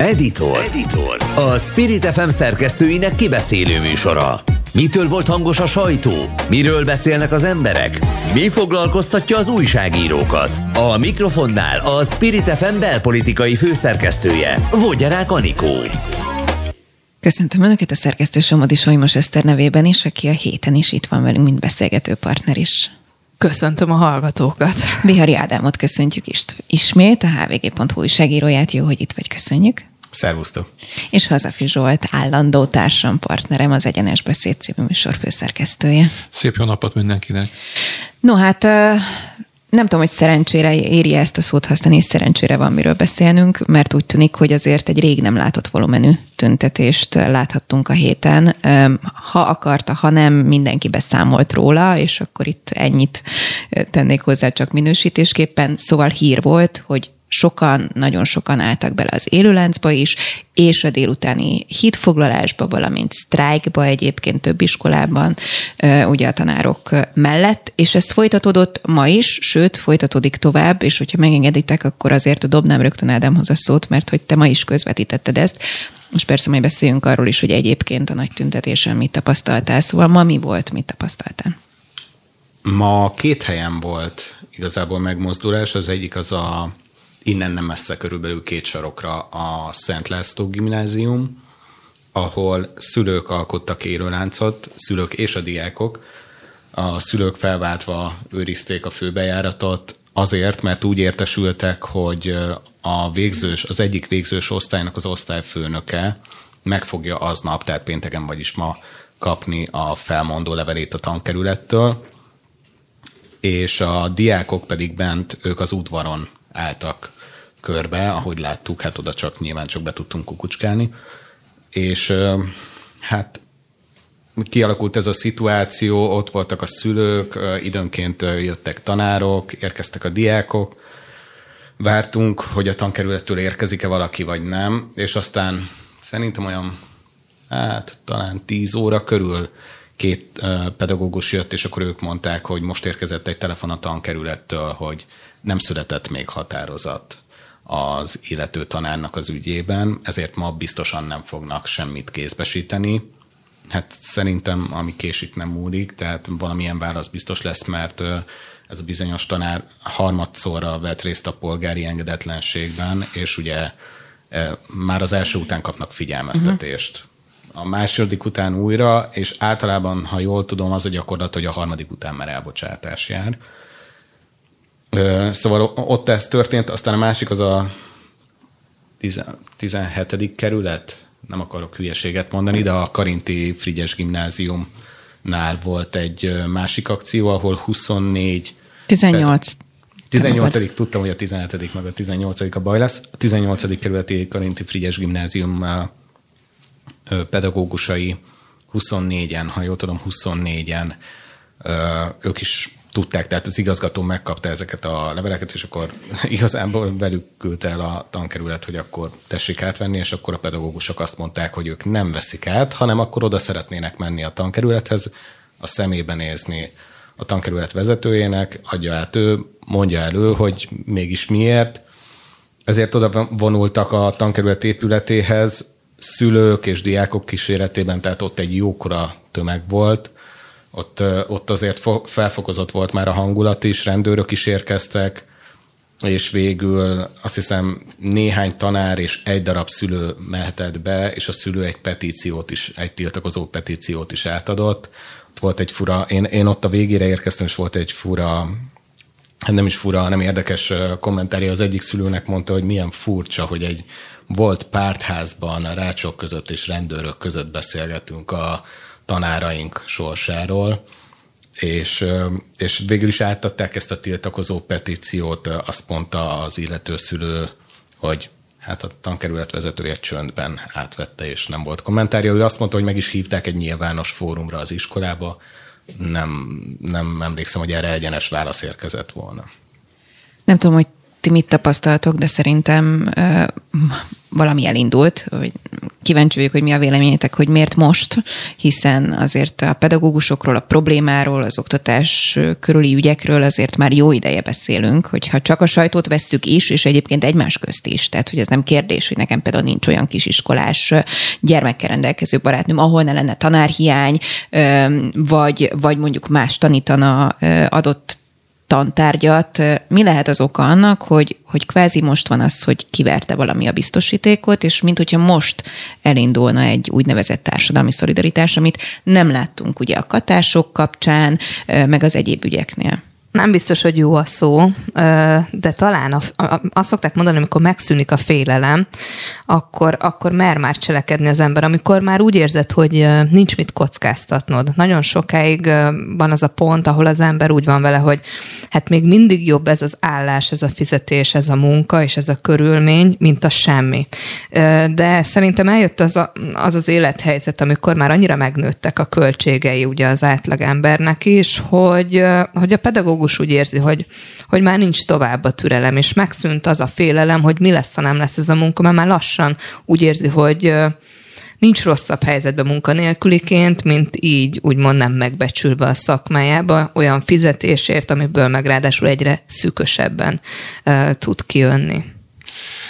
Editor. Editor. A Spirit FM szerkesztőinek kibeszélő műsora. Mitől volt hangos a sajtó? Miről beszélnek az emberek? Mi foglalkoztatja az újságírókat? A mikrofonnál a Spirit FM belpolitikai főszerkesztője, Vogyarák Anikó. Köszöntöm Önöket a szerkesztő Somodi Solymos Eszter nevében is, aki a héten is itt van velünk, mint beszélgető partner is. Köszöntöm a hallgatókat. Bihari Ádámot köszöntjük is, ismét, a hvg.hu újságíróját. Jó, hogy itt vagy, köszönjük. Szervusztok. És Hazafi Zsolt, állandó társam, partnerem, az Egyenes Beszéd című műsor főszerkesztője. Szép jó napot mindenkinek. No hát nem tudom, hogy szerencsére éri ezt a szót használni, és szerencsére van miről beszélnünk, mert úgy tűnik, hogy azért egy rég nem látott volumenű tüntetést láthattunk a héten. Ha akarta, ha nem, mindenki beszámolt róla, és akkor itt ennyit tennék hozzá csak minősítésképpen. Szóval hír volt, hogy sokan, nagyon sokan álltak bele az élőláncba is, és a délutáni hitfoglalásba, valamint sztrájkba egyébként több iskolában, ugye a tanárok mellett, és ez folytatódott ma is, sőt, folytatódik tovább, és hogyha megengeditek, akkor azért dobnám rögtön Ádámhoz a szót, mert hogy te ma is közvetítetted ezt. Most persze majd beszéljünk arról is, hogy egyébként a nagy tüntetésen mit tapasztaltál. Szóval ma mi volt, mit tapasztaltál? Ma két helyen volt igazából megmozdulás. Az egyik az a innen nem messze körülbelül két sarokra a Szent László gimnázium, ahol szülők alkottak élőláncot, szülők és a diákok. A szülők felváltva őrizték a főbejáratot, azért, mert úgy értesültek, hogy a végzős, az egyik végzős osztálynak az osztályfőnöke meg fogja aznap, tehát pénteken vagyis ma kapni a felmondó levelét a tankerülettől, és a diákok pedig bent, ők az udvaron álltak körbe, ahogy láttuk, hát oda csak nyilván csak be tudtunk kukucskálni, és hát kialakult ez a szituáció, ott voltak a szülők, időnként jöttek tanárok, érkeztek a diákok, vártunk, hogy a tankerülettől érkezik-e valaki, vagy nem, és aztán szerintem olyan, hát talán tíz óra körül két pedagógus jött, és akkor ők mondták, hogy most érkezett egy telefon a tankerülettől, hogy nem született még határozat az illető tanárnak az ügyében, ezért ma biztosan nem fognak semmit kézbesíteni. Hát szerintem, ami késik nem múlik, tehát valamilyen válasz biztos lesz, mert ez a bizonyos tanár harmadszorra vett részt a polgári engedetlenségben, és ugye már az első után kapnak figyelmeztetést. A második után újra, és általában, ha jól tudom, az a gyakorlat, hogy a harmadik után már elbocsátás jár. Szóval ott ez történt, aztán a másik az a 17. kerület, nem akarok hülyeséget mondani, de a Karinti Frigyes gimnáziumnál volt egy másik akció, ahol 24 18. 18. tudtam, hogy a 17. meg a 18. a baj lesz. A 18. kerületi Karinti Frigyes gimnázium pedagógusai 24-en, ha jól tudom, 24-en ők is tudták, tehát az igazgató megkapta ezeket a leveleket, és akkor igazából velük küldte el a tankerület, hogy akkor tessék átvenni, és akkor a pedagógusok azt mondták, hogy ők nem veszik át, hanem akkor oda szeretnének menni a tankerülethez, a szemébe nézni a tankerület vezetőjének, adja át ő, mondja elő, hogy mégis miért. Ezért oda vonultak a tankerület épületéhez, szülők és diákok kíséretében, tehát ott egy jókora tömeg volt, ott, ott azért felfokozott volt már a hangulat is, rendőrök is érkeztek, és végül azt hiszem néhány tanár és egy darab szülő mehetett be, és a szülő egy petíciót is, egy tiltakozó petíciót is átadott. Ott volt egy fura, én, én ott a végére érkeztem, és volt egy fura, hát nem is fura, nem érdekes kommentárja. Az egyik szülőnek mondta, hogy milyen furcsa, hogy egy volt pártházban a rácsok között és rendőrök között beszélgetünk a, tanáraink sorsáról, és, és végül is átadták ezt a tiltakozó petíciót, azt mondta az illető szülő, hogy hát a tankerület vezetője csöndben átvette, és nem volt kommentárja. Ő azt mondta, hogy meg is hívták egy nyilvános fórumra az iskolába. Nem, nem emlékszem, hogy erre egyenes válasz érkezett volna. Nem tudom, hogy ti mit tapasztaltok, de szerintem ö, valami elindult, hogy kíváncsi vagyok, hogy mi a véleményetek, hogy miért most, hiszen azért a pedagógusokról, a problémáról, az oktatás körüli ügyekről azért már jó ideje beszélünk, hogyha csak a sajtót vesszük is, és egyébként egymás közt is. Tehát, hogy ez nem kérdés, hogy nekem például nincs olyan kisiskolás gyermekkel rendelkező barátnőm, ahol ne lenne tanárhiány, vagy, vagy mondjuk más tanítana adott tantárgyat. Mi lehet az oka annak, hogy, hogy kvázi most van az, hogy kiverte valami a biztosítékot, és mint hogyha most elindulna egy úgynevezett társadalmi szolidaritás, amit nem láttunk ugye a katások kapcsán, meg az egyéb ügyeknél. Nem biztos, hogy jó a szó, de talán a, a, azt szokták mondani, amikor megszűnik a félelem, akkor, akkor mer már cselekedni az ember, amikor már úgy érzed, hogy nincs mit kockáztatnod. Nagyon sokáig van az a pont, ahol az ember úgy van vele, hogy hát még mindig jobb ez az állás, ez a fizetés, ez a munka és ez a körülmény, mint a semmi. De szerintem eljött az a, az, az élethelyzet, amikor már annyira megnőttek a költségei ugye az átlagembernek is, hogy, hogy a pedagógus pedagógus úgy érzi, hogy, hogy már nincs tovább a türelem, és megszűnt az a félelem, hogy mi lesz, ha nem lesz ez a munka, mert már lassan úgy érzi, hogy nincs rosszabb helyzetben munkanélküliként, mint így úgymond nem megbecsülve a szakmájába, olyan fizetésért, amiből meg ráadásul egyre szűkösebben uh, tud kijönni.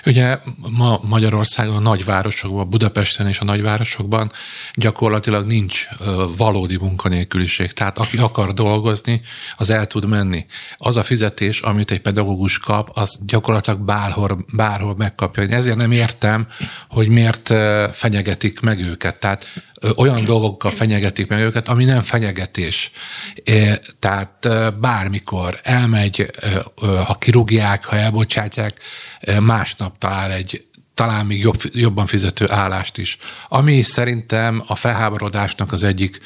Ugye ma Magyarországon, a nagyvárosokban, Budapesten és a nagyvárosokban gyakorlatilag nincs valódi munkanélküliség. Tehát aki akar dolgozni, az el tud menni. Az a fizetés, amit egy pedagógus kap, az gyakorlatilag bárhol, bárhol megkapja. Én ezért nem értem, hogy miért fenyegetik meg őket. Tehát olyan dolgokkal fenyegetik meg őket, ami nem fenyegetés. Tehát bármikor elmegy, ha kirúgják, ha elbocsátják, másnap talál egy talán még jobb, jobban fizető állást is. Ami szerintem a felháborodásnak az egyik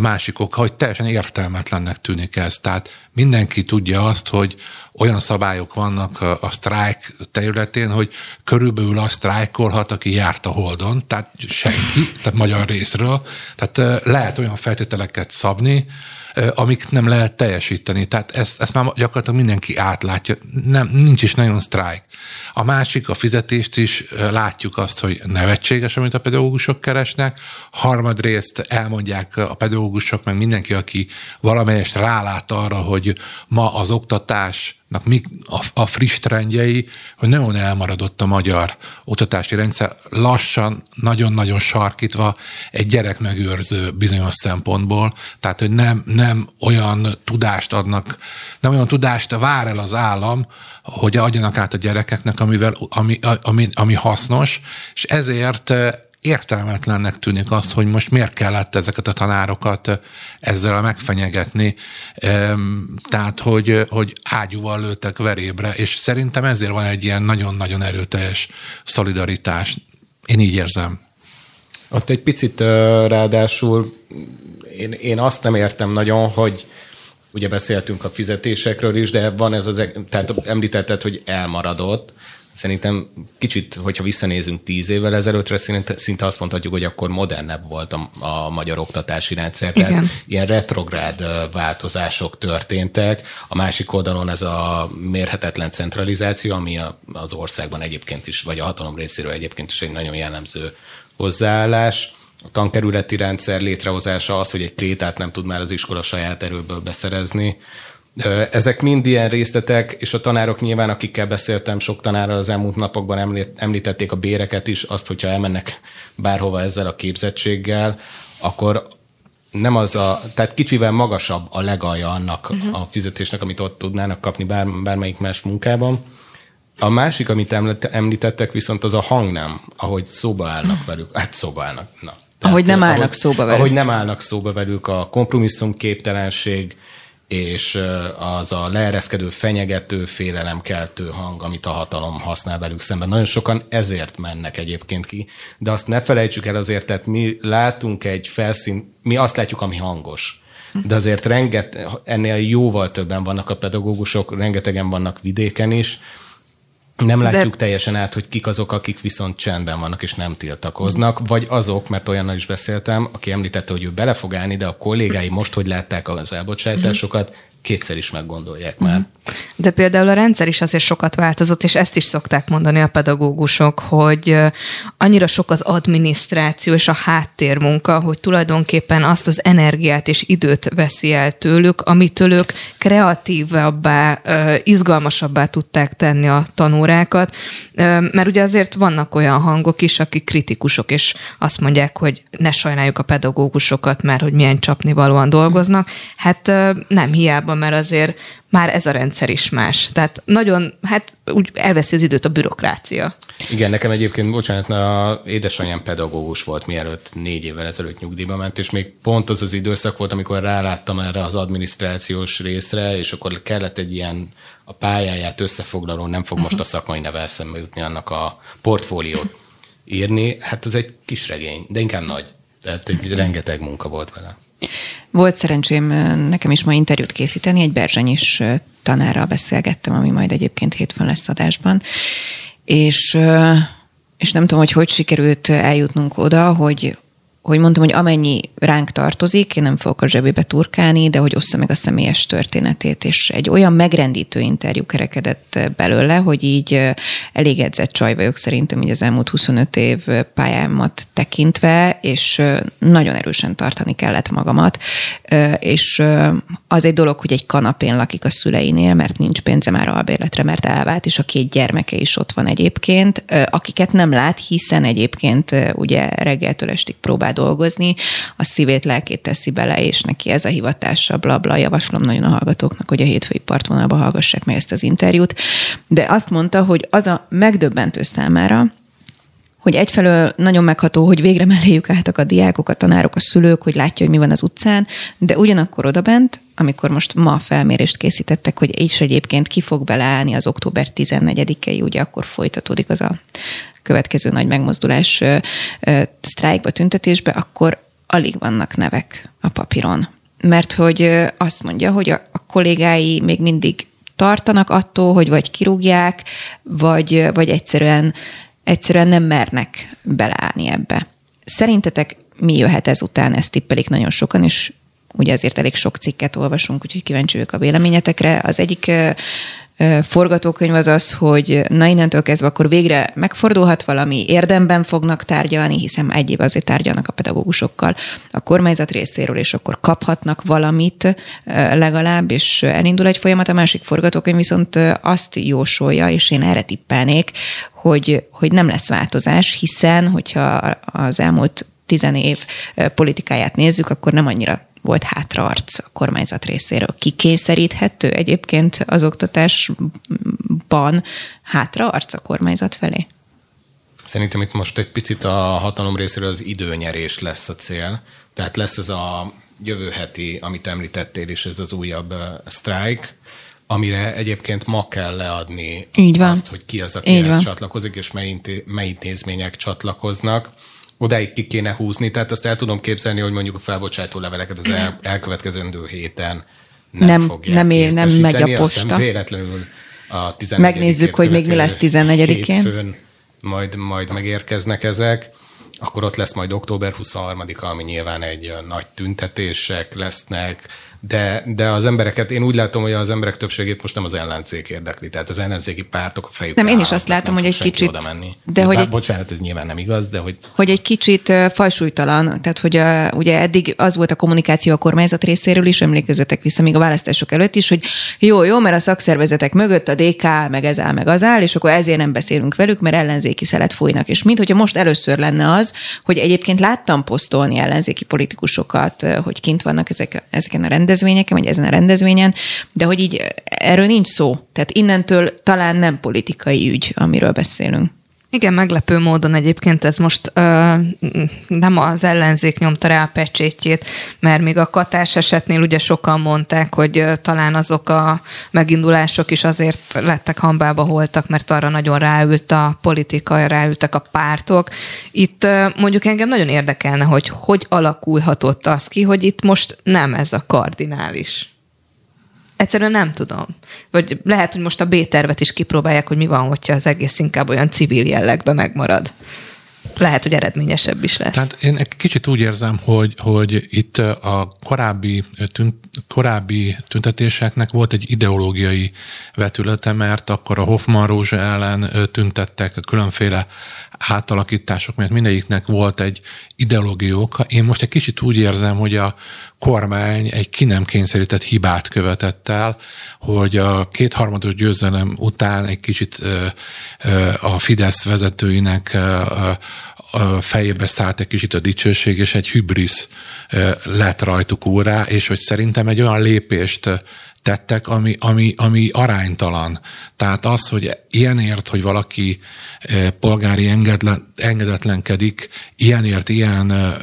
másik oka, hogy teljesen értelmetlennek tűnik ez. Tehát mindenki tudja azt, hogy olyan szabályok vannak a, a sztrájk területén, hogy körülbelül azt sztrájkolhat, aki járt a Holdon, tehát senki, tehát magyar részről. Tehát lehet olyan feltételeket szabni, amik nem lehet teljesíteni. Tehát ezt, ezt már gyakorlatilag mindenki átlátja, nem, nincs is nagyon sztrájk. A másik, a fizetést is látjuk azt, hogy nevetséges, amit a pedagógusok keresnek. Harmadrészt elmondják a pedagógusok, meg mindenki, aki valamelyest rálát arra, hogy ma az oktatás mi a, a friss trendjei, hogy nagyon elmaradott a magyar oktatási rendszer, lassan, nagyon-nagyon sarkítva egy gyerek megőrző bizonyos szempontból, tehát hogy nem, nem olyan tudást adnak, nem olyan tudást vár el az állam, hogy adjanak át a gyerekeknek, amivel, ami, ami, ami hasznos, és ezért értelmetlennek tűnik azt, hogy most miért kellett ezeket a tanárokat ezzel megfenyegetni, tehát hogy, hogy ágyúval lőttek verébre, és szerintem ezért van egy ilyen nagyon-nagyon erőteljes szolidaritás. Én így érzem. Ott egy picit ráadásul én, én azt nem értem nagyon, hogy ugye beszéltünk a fizetésekről is, de van ez az, tehát említetted, hogy elmaradott, Szerintem kicsit, hogyha visszanézünk tíz évvel ezelőttre, szinte azt mondhatjuk, hogy akkor modernebb volt a, a magyar oktatási rendszer. Igen. Tehát ilyen retrográd változások történtek. A másik oldalon ez a mérhetetlen centralizáció, ami a, az országban egyébként is, vagy a hatalom részéről egyébként is egy nagyon jellemző hozzáállás. A tankerületi rendszer létrehozása az, hogy egy krétát nem tud már az iskola saját erőből beszerezni ezek mind ilyen részletek, és a tanárok nyilván, akikkel beszéltem, sok tanára az elmúlt napokban említették a béreket is, azt, hogyha elmennek bárhova ezzel a képzettséggel, akkor nem az a, tehát kicsivel magasabb a legalja annak uh-huh. a fizetésnek, amit ott tudnának kapni bár, bármelyik más munkában. A másik, amit említettek, viszont az a hang nem, ahogy szóba állnak velük. Hát szóba állnak. Na. Tehát, ahogy nem állnak ahogy, szóba velük. Ahogy nem állnak szóba velük, a kompromisszumképtelenség, és az a leereszkedő, fenyegető, félelemkeltő hang, amit a hatalom használ velük szemben. Nagyon sokan ezért mennek egyébként ki, de azt ne felejtsük el azért, tehát mi látunk egy felszín, mi azt látjuk, ami hangos. De azért renget, ennél jóval többen vannak a pedagógusok, rengetegen vannak vidéken is, nem látjuk De... teljesen át, hogy kik azok, akik viszont csendben vannak és nem tiltakoznak, vagy azok, mert olyannal is beszéltem, aki említette, hogy ő bele fog állni, de a kollégái most, hogy látták az elbocsátásokat, kétszer is meggondolják már. De például a rendszer is azért sokat változott, és ezt is szokták mondani a pedagógusok, hogy annyira sok az adminisztráció és a háttérmunka, hogy tulajdonképpen azt az energiát és időt veszi el tőlük, amitől ők kreatívabbá, izgalmasabbá tudták tenni a tanórákat, mert ugye azért vannak olyan hangok is, akik kritikusok, és azt mondják, hogy ne sajnáljuk a pedagógusokat, mert hogy milyen csapnivalóan dolgoznak. Hát nem hiába, mert azért már ez a rendszer is más. Tehát nagyon, hát úgy elveszi az időt a bürokrácia. Igen, nekem egyébként, bocsánat, a édesanyám pedagógus volt, mielőtt négy évvel ezelőtt nyugdíjba ment, és még pont az az időszak volt, amikor ráláttam erre az adminisztrációs részre, és akkor kellett egy ilyen a pályáját összefoglaló, nem fog most a szakmai neve eszembe jutni annak a portfóliót írni. Hát ez egy kis regény, de inkább nagy. Tehát egy rengeteg munka volt vele. Volt szerencsém nekem is ma interjút készíteni, egy Berzsenyis tanárral beszélgettem, ami majd egyébként hétfőn lesz adásban, és, és nem tudom, hogy hogy sikerült eljutnunk oda, hogy, hogy mondtam, hogy amennyi ránk tartozik, én nem fogok a zsebébe turkálni, de hogy ossza meg a személyes történetét, és egy olyan megrendítő interjú kerekedett belőle, hogy így elég edzett csaj vagyok szerintem így az elmúlt 25 év pályámat tekintve, és nagyon erősen tartani kellett magamat, és az egy dolog, hogy egy kanapén lakik a szüleinél, mert nincs pénze már albérletre, mert elvált, és a két gyermeke is ott van egyébként, akiket nem lát, hiszen egyébként ugye reggeltől estig próbál dolgozni, a szívét, lelkét teszi bele, és neki ez a hivatása, bla, bla. Javaslom nagyon a hallgatóknak, hogy a hétfői partvonalba hallgassák meg ezt az interjút. De azt mondta, hogy az a megdöbbentő számára, hogy egyfelől nagyon megható, hogy végre melléjük álltak a diákok, a tanárok, a szülők, hogy látja, hogy mi van az utcán, de ugyanakkor odabent, amikor most ma felmérést készítettek, hogy is egyébként ki fog beleállni az október 14-i, ugye akkor folytatódik az a következő nagy megmozdulás sztrájkba, tüntetésbe, akkor alig vannak nevek a papíron. Mert hogy azt mondja, hogy a, a kollégái még mindig tartanak attól, hogy vagy kirúgják, vagy, vagy egyszerűen, egyszerűen nem mernek beleállni ebbe. Szerintetek mi jöhet ezután? Ezt tippelik nagyon sokan, és ugye ezért elég sok cikket olvasunk, úgyhogy kíváncsi vagyok a véleményetekre. Az egyik forgatókönyv az az, hogy na innentől kezdve akkor végre megfordulhat valami, érdemben fognak tárgyalni, hiszen egy év azért tárgyalnak a pedagógusokkal a kormányzat részéről, és akkor kaphatnak valamit legalább, és elindul egy folyamat. A másik forgatókönyv viszont azt jósolja, és én erre tippelnék, hogy, hogy nem lesz változás, hiszen hogyha az elmúlt tizen év politikáját nézzük, akkor nem annyira volt hátraarc a kormányzat részéről. Kikényszeríthető egyébként az oktatásban hátraarc a kormányzat felé? Szerintem itt most egy picit a hatalom részéről az időnyerés lesz a cél. Tehát lesz ez a jövő heti, amit említettél is, ez az újabb sztrájk, amire egyébként ma kell leadni Így van. azt, hogy ki az, aki ehhez csatlakozik, és mely intézmények csatlakoznak odáig ki kéne húzni, tehát azt el tudom képzelni, hogy mondjuk a felbocsátó leveleket az el, elkövetkezendő héten nem, nem fogják nem, ér, nem megy a posta. Aztán véletlenül a 14 Megnézzük, hogy még mi lesz 14-én. majd, majd megérkeznek ezek. Akkor ott lesz majd október 23-a, ami nyilván egy nagy tüntetések lesznek, de, de az embereket, én úgy látom, hogy az emberek többségét most nem az ellenzék érdekli, tehát az ellenzéki pártok a fejük. Nem, én is azt látom, hogy egy kicsit. Oda menni. De hogy Bár, egy, bocsánat, ez nyilván nem igaz, de hogy. Hogy egy kicsit fajsúlytalan, tehát hogy a, ugye eddig az volt a kommunikáció a kormányzat részéről is, emlékezzetek vissza még a választások előtt is, hogy jó, jó, mert a szakszervezetek mögött a DK áll, meg ez áll, meg az áll, és akkor ezért nem beszélünk velük, mert ellenzéki szelet folynak. És mint hogyha most először lenne az, hogy egyébként láttam posztolni ellenzéki politikusokat, hogy kint vannak ezek, ezeken a rendezvényeken, vagy ezen a rendezvényen, de hogy így erről nincs szó. Tehát innentől talán nem politikai ügy, amiről beszélünk. Igen, meglepő módon egyébként ez most ö, nem az ellenzék nyomta rá a pecsétjét, mert még a katás esetnél ugye sokan mondták, hogy ö, talán azok a megindulások is azért lettek hambába holtak, mert arra nagyon ráült a politika, ráültek a pártok. Itt ö, mondjuk engem nagyon érdekelne, hogy hogy alakulhatott az ki, hogy itt most nem ez a kardinális. Egyszerűen nem tudom. Vagy lehet, hogy most a B-tervet is kipróbálják, hogy mi van, hogyha az egész inkább olyan civil jellegbe megmarad. lehet, hogy eredményesebb is lesz. Tehát én egy kicsit úgy érzem, hogy, hogy itt a korábbi, tünt, korábbi tüntetéseknek volt egy ideológiai vetülete, mert akkor a Hoffman Rózsa ellen tüntettek különféle átalakítások, mert mindegyiknek volt egy ideológiai oka. Én most egy kicsit úgy érzem, hogy a kormány egy ki nem kényszerített hibát követett el, hogy a kétharmados győzelem után egy kicsit a Fidesz vezetőinek fejébe szállt egy kicsit a dicsőség, és egy hübrisz lett rajtuk órá, és hogy szerintem egy olyan lépést tettek, ami, ami, ami aránytalan. Tehát az, hogy ilyenért, hogy valaki polgári engedlen, engedetlenkedik, ilyenért ilyen ö,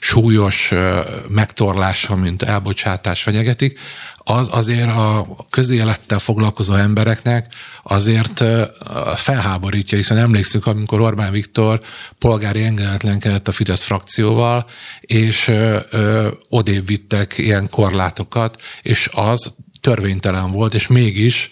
súlyos ö, megtorlása, mint elbocsátás fenyegetik, az azért a közélettel foglalkozó embereknek azért felháborítja, hiszen emlékszünk, amikor Orbán Viktor polgári engedetlenkedett a Fidesz frakcióval, és odébb vittek ilyen korlátokat, és az törvénytelen volt, és mégis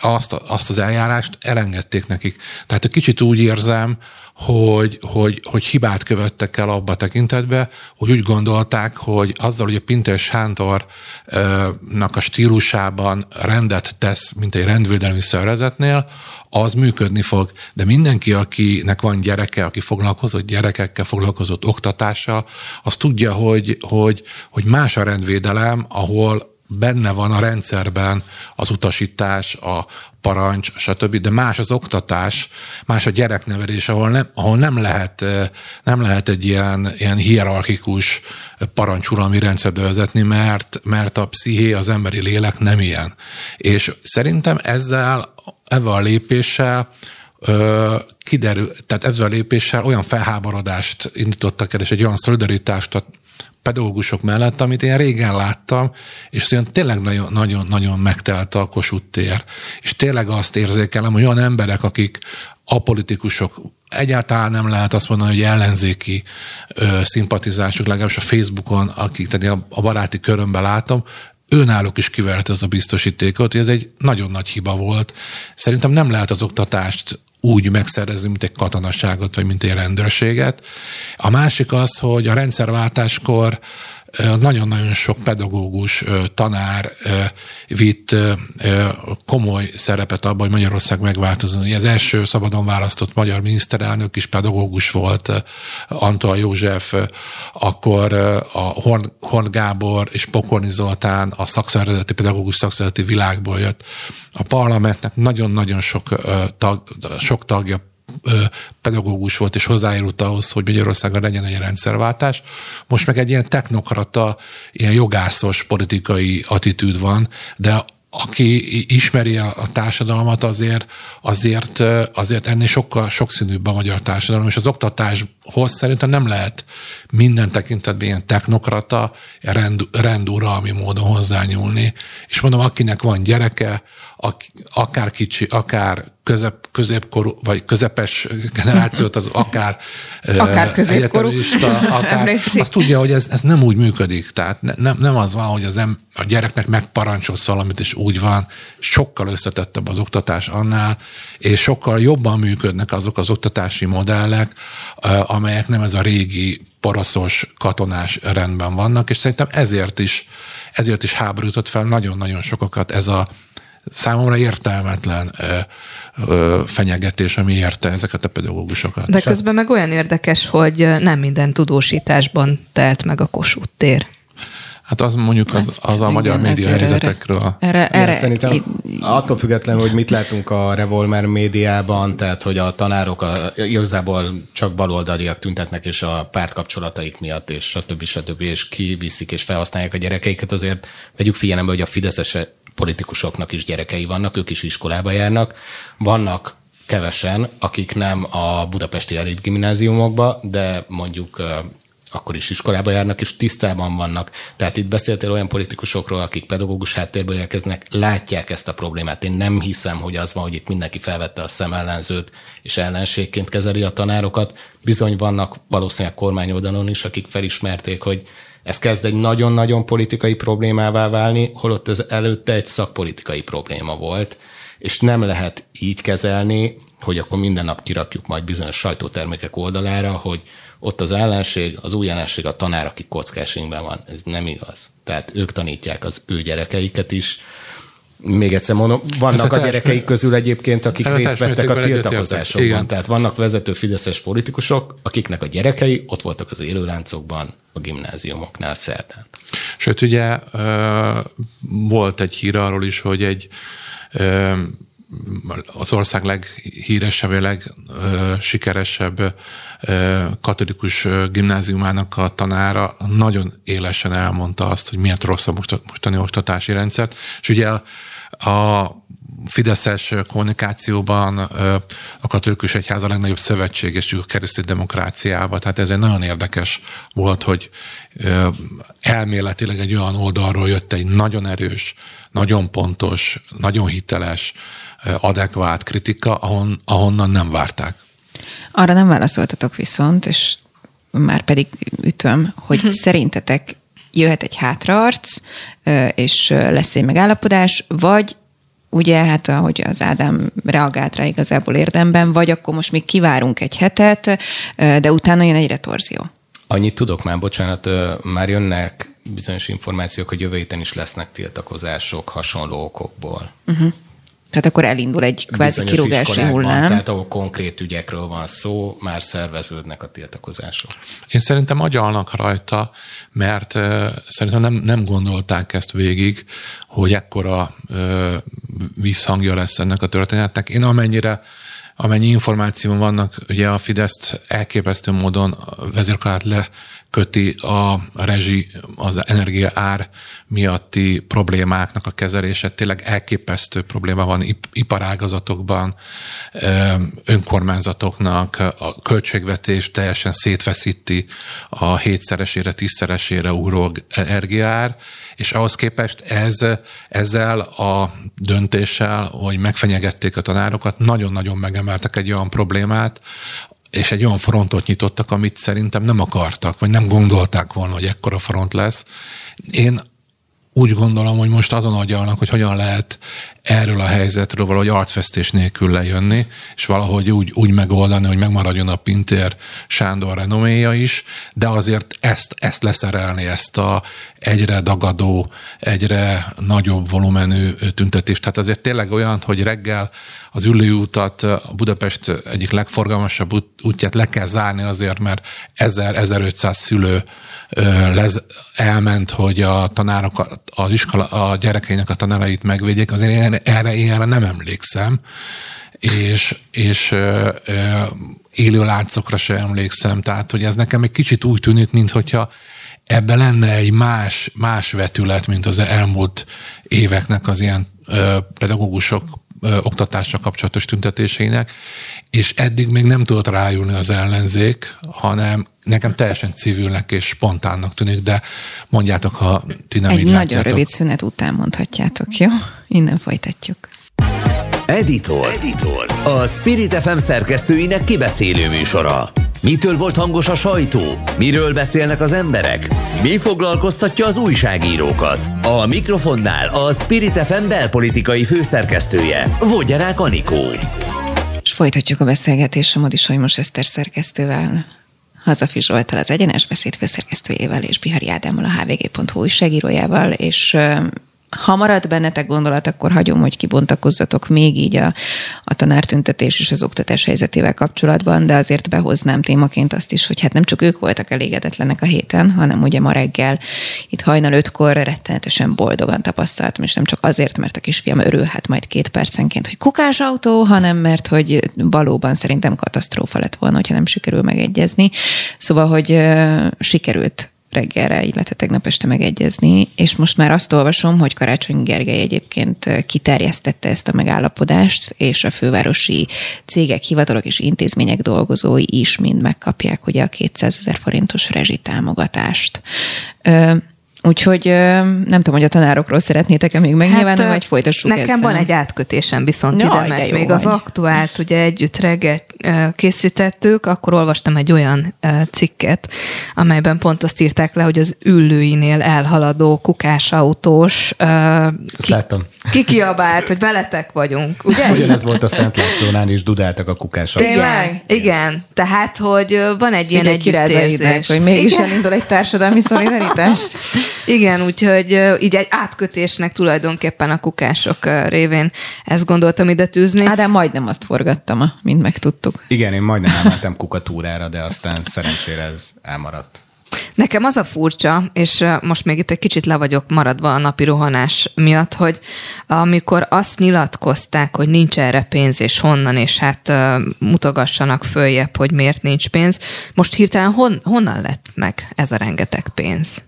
azt, azt az eljárást elengedték nekik. Tehát egy kicsit úgy érzem, hogy, hogy, hogy hibát követtek el abba tekintetbe, hogy úgy gondolták, hogy azzal, hogy a Pinter Sántornak a stílusában rendet tesz, mint egy rendvédelmi szervezetnél, az működni fog. De mindenki, akinek van gyereke, aki foglalkozott gyerekekkel, foglalkozott oktatással, az tudja, hogy, hogy, hogy más a rendvédelem, ahol benne van a rendszerben az utasítás, a parancs, stb., de más az oktatás, más a gyereknevelés, ahol nem, ahol nem, lehet, nem lehet egy ilyen, ilyen hierarchikus parancsuralmi rendszert vezetni, mert, mert a psziché, az emberi lélek nem ilyen. És szerintem ezzel, ezzel a lépéssel kiderül, tehát ezzel a lépéssel olyan felháborodást indítottak el, és egy olyan szolidaritást pedagógusok mellett, amit én régen láttam, és szóval tényleg nagyon-nagyon megtelt a Kossuth tér. És tényleg azt érzékelem, hogy olyan emberek, akik apolitikusok, egyáltalán nem lehet azt mondani, hogy ellenzéki ö, szimpatizások, legalábbis a Facebookon, akik tehát a, a baráti körömben látom, őnáluk is kivert ez a biztosítékot, hogy ez egy nagyon nagy hiba volt. Szerintem nem lehet az oktatást úgy megszerezni, mint egy katonaságot, vagy mint egy rendőrséget. A másik az, hogy a rendszerváltáskor nagyon-nagyon sok pedagógus, tanár vitt komoly szerepet abban, hogy Magyarország megváltozott. Az első szabadon választott magyar miniszterelnök is pedagógus volt, Antal József, akkor a Horn, Horn Gábor és Pokorni Zoltán a szakszervezeti, pedagógus szakszervezeti világból jött. A parlamentnek nagyon-nagyon sok, tag, sok tagja pedagógus volt, és hozzájárult ahhoz, hogy Magyarországon legyen egy rendszerváltás. Most meg egy ilyen technokrata, ilyen jogászos politikai attitűd van, de aki ismeri a társadalmat, azért, azért, azért ennél sokkal sokszínűbb a magyar társadalom, és az oktatáshoz szerintem nem lehet minden tekintetben ilyen technokrata, rend, renduralmi módon hozzányúlni. És mondom, akinek van gyereke, akár kicsi, akár közep, középkorú, vagy közepes generációt, az akár, akár középkorú, akár, azt tudja, hogy ez, ez nem úgy működik. Tehát ne, nem, nem az van, hogy az em, a gyereknek megparancsolsz valamit, és úgy van. Sokkal összetettebb az oktatás annál, és sokkal jobban működnek azok az oktatási modellek, amelyek nem ez a régi paraszos katonás rendben vannak, és szerintem ezért is, ezért is háborított fel nagyon-nagyon sokakat ez a számomra értelmetlen ö, ö, fenyegetés, ami érte ezeket a pedagógusokat. De közben meg olyan érdekes, hogy nem minden tudósításban telt meg a Kossuth tér. Hát az mondjuk az, az a magyar média helyzetekről. Erre, erre, erre szerintem itt... attól függetlenül, hogy mit látunk a Revolver médiában, tehát hogy a tanárok a, igazából csak baloldaliak tüntetnek, és a pártkapcsolataik miatt, és stb. stb. és kiviszik és felhasználják a gyerekeiket, azért vegyük figyelembe, hogy a Fideszes politikusoknak is gyerekei vannak, ők is iskolába járnak. Vannak kevesen, akik nem a budapesti elit gimnáziumokba, de mondjuk akkor is iskolába járnak, és tisztában vannak. Tehát itt beszéltél olyan politikusokról, akik pedagógus háttérből érkeznek, látják ezt a problémát. Én nem hiszem, hogy az van, hogy itt mindenki felvette a szemellenzőt, és ellenségként kezeli a tanárokat. Bizony vannak valószínűleg kormányoldalon is, akik felismerték, hogy ez kezd egy nagyon-nagyon politikai problémává válni, holott ez előtte egy szakpolitikai probléma volt, és nem lehet így kezelni, hogy akkor minden nap kirakjuk majd bizonyos sajtótermékek oldalára, hogy ott az ellenség, az új ellenség a tanár, aki kockásingben van. Ez nem igaz. Tehát ők tanítják az ő gyerekeiket is, még egyszer mondom, vannak a gyerekeik közül egyébként, akik részt vettek a tiltakozásokban. Tehát vannak vezető fideszes politikusok, akiknek a gyerekei ott voltak az élőláncokban, a gimnáziumoknál szerdán. Sőt, ugye volt egy hír arról is, hogy egy az ország leghíresebb, legsikeresebb katolikus gimnáziumának a tanára nagyon élesen elmondta azt, hogy miért rossz a mostani oktatási rendszert. És ugye a Fideszes kommunikációban a katolikus egyház a legnagyobb szövetséges a keresztény demokráciában, tehát ez egy nagyon érdekes volt, hogy elméletileg egy olyan oldalról jött egy nagyon erős, nagyon pontos, nagyon hiteles, adekvát kritika, ahon, ahonnan nem várták. Arra nem válaszoltatok viszont, és már pedig ütöm, hogy uh-huh. szerintetek jöhet egy hátraarc, és lesz egy megállapodás, vagy ugye, hát ahogy az Ádám reagált rá igazából érdemben, vagy akkor most még kivárunk egy hetet, de utána jön egy retorzió. Annyit tudok már, bocsánat, már jönnek bizonyos információk, hogy jövő héten is lesznek tiltakozások hasonló okokból. Uh-huh. Tehát akkor elindul egy kvázi kirúgási hullám. Tehát ahol konkrét ügyekről van szó, már szerveződnek a tiltakozások. Én szerintem agyalnak rajta, mert uh, szerintem nem, nem gondolták ezt végig, hogy ekkora uh, visszhangja lesz ennek a történetnek. Én amennyire amennyi információ vannak, ugye a Fidesz elképesztő módon vezérkarát le köti a rezsi, az energia ár miatti problémáknak a kezelése. Tényleg elképesztő probléma van iparágazatokban, önkormányzatoknak, a költségvetés teljesen szétveszíti a hétszeresére, tízszeresére ugró energiár, és ahhoz képest ez, ezzel a döntéssel, hogy megfenyegették a tanárokat, nagyon-nagyon megemeltek egy olyan problémát, és egy olyan frontot nyitottak, amit szerintem nem akartak, vagy nem gondolták volna, hogy ekkora front lesz. Én úgy gondolom, hogy most azon agyalnak, hogy hogyan lehet erről a helyzetről valahogy arcfesztés nélkül lejönni, és valahogy úgy, úgy megoldani, hogy megmaradjon a Pintér Sándor renoméja is, de azért ezt, ezt leszerelni, ezt a egyre dagadó, egyre nagyobb volumenű tüntetést. Tehát azért tényleg olyan, hogy reggel az ülőutat, a Budapest egyik legforgalmasabb útját le kell zárni azért, mert 1000-1500 szülő lez, elment, hogy a tanárok, az iskola, a gyerekeinek a tanárait megvédjék, azért én erre, én erre nem emlékszem, és, és ö, élő látszokra sem emlékszem, tehát hogy ez nekem egy kicsit úgy tűnik, mintha ebben lenne egy más, más vetület, mint az elmúlt éveknek az ilyen pedagógusok ö, oktatásra kapcsolatos tüntetéseinek, és eddig még nem tudott rájulni az ellenzék, hanem nekem teljesen civilnek és spontánnak tűnik, de mondjátok, ha ti nem Egy így nagyon látjátok. rövid szünet után mondhatjátok, jó? Innen folytatjuk. Editor. Editor. A Spirit FM szerkesztőinek kibeszélő műsora. Mitől volt hangos a sajtó? Miről beszélnek az emberek? Mi foglalkoztatja az újságírókat? A mikrofonnál a Spirit FM belpolitikai főszerkesztője, Vogyarák Anikó. És folytatjuk a beszélgetést a Modi most Eszter szerkesztővel, Hazafi Zsoltal, az Egyenes Beszéd főszerkesztőjével és Bihari Ádámmal, a hvg.hu újságírójával, és ha marad bennetek gondolat, akkor hagyom, hogy kibontakozzatok még így a, a tanártüntetés és az oktatás helyzetével kapcsolatban, de azért behoznám témaként azt is, hogy hát nem csak ők voltak elégedetlenek a héten, hanem ugye ma reggel itt hajnal ötkor rettenetesen boldogan tapasztaltam, és nem csak azért, mert a kisfiam örülhet majd két percenként, hogy kukás autó, hanem mert hogy valóban szerintem katasztrófa lett volna, hogyha nem sikerül megegyezni. Szóval, hogy uh, sikerült reggelre, illetve tegnap este megegyezni, és most már azt olvasom, hogy Karácsony Gergely egyébként kiterjesztette ezt a megállapodást, és a fővárosi cégek, hivatalok és intézmények dolgozói is mind megkapják ugye a 200 ezer forintos rezsitámogatást. Úgyhogy nem tudom, hogy a tanárokról szeretnétek-e még megnyilvánulni, hát, vagy folytassuk Nekem ezzel. van egy átkötésem viszont ja, ide, mert még vagy. az aktuált ugye együtt reggel készítettük, akkor olvastam egy olyan cikket, amelyben pont azt írták le, hogy az üllőinél elhaladó kukásautós ki, láttam. Kikiabált, hogy veletek vagyunk, ugye? Ugyanez volt a Szent Lászlónál is, dudáltak a kukások. Igen, igen. Tehát, hogy van egy ilyen együttérzés. hogy mégis igen. elindul egy társadalmi szolidaritás. Igen, úgyhogy így egy átkötésnek tulajdonképpen a kukások révén ezt gondoltam ide tűzni. Á, de majdnem azt forgattam, mint megtudtuk. Igen, én majdnem elmentem kukatúrára, de aztán szerencsére ez elmaradt. Nekem az a furcsa, és most még itt egy kicsit le vagyok maradva a napi rohanás miatt, hogy amikor azt nyilatkozták, hogy nincs erre pénz, és honnan, és hát mutogassanak följebb, hogy miért nincs pénz, most hirtelen hon, honnan lett meg ez a rengeteg pénz?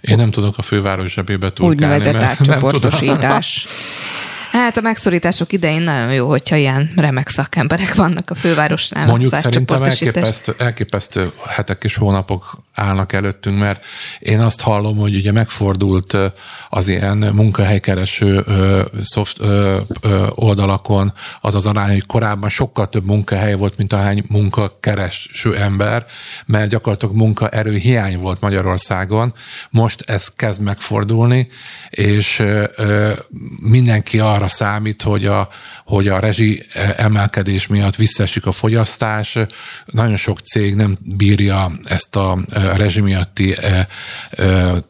Én nem tudok a főváros zsebébe túlkálni. Úgynevezett átcsoportosítás. Hát a megszorítások idején nagyon jó, hogyha ilyen remek szakemberek vannak a fővárosnál. Mondjuk szerintem elképesztő, elképesztő hetek és hónapok állnak előttünk, mert én azt hallom, hogy ugye megfordult az ilyen munkahelykereső szoft, oldalakon az az arány, hogy korábban sokkal több munkahely volt, mint ahány munkakereső ember, mert gyakorlatilag munkaerő hiány volt Magyarországon. Most ez kezd megfordulni, és mindenki arra számít, hogy a, hogy a rezsi emelkedés miatt visszaesik a fogyasztás. Nagyon sok cég nem bírja ezt a rezsi miatti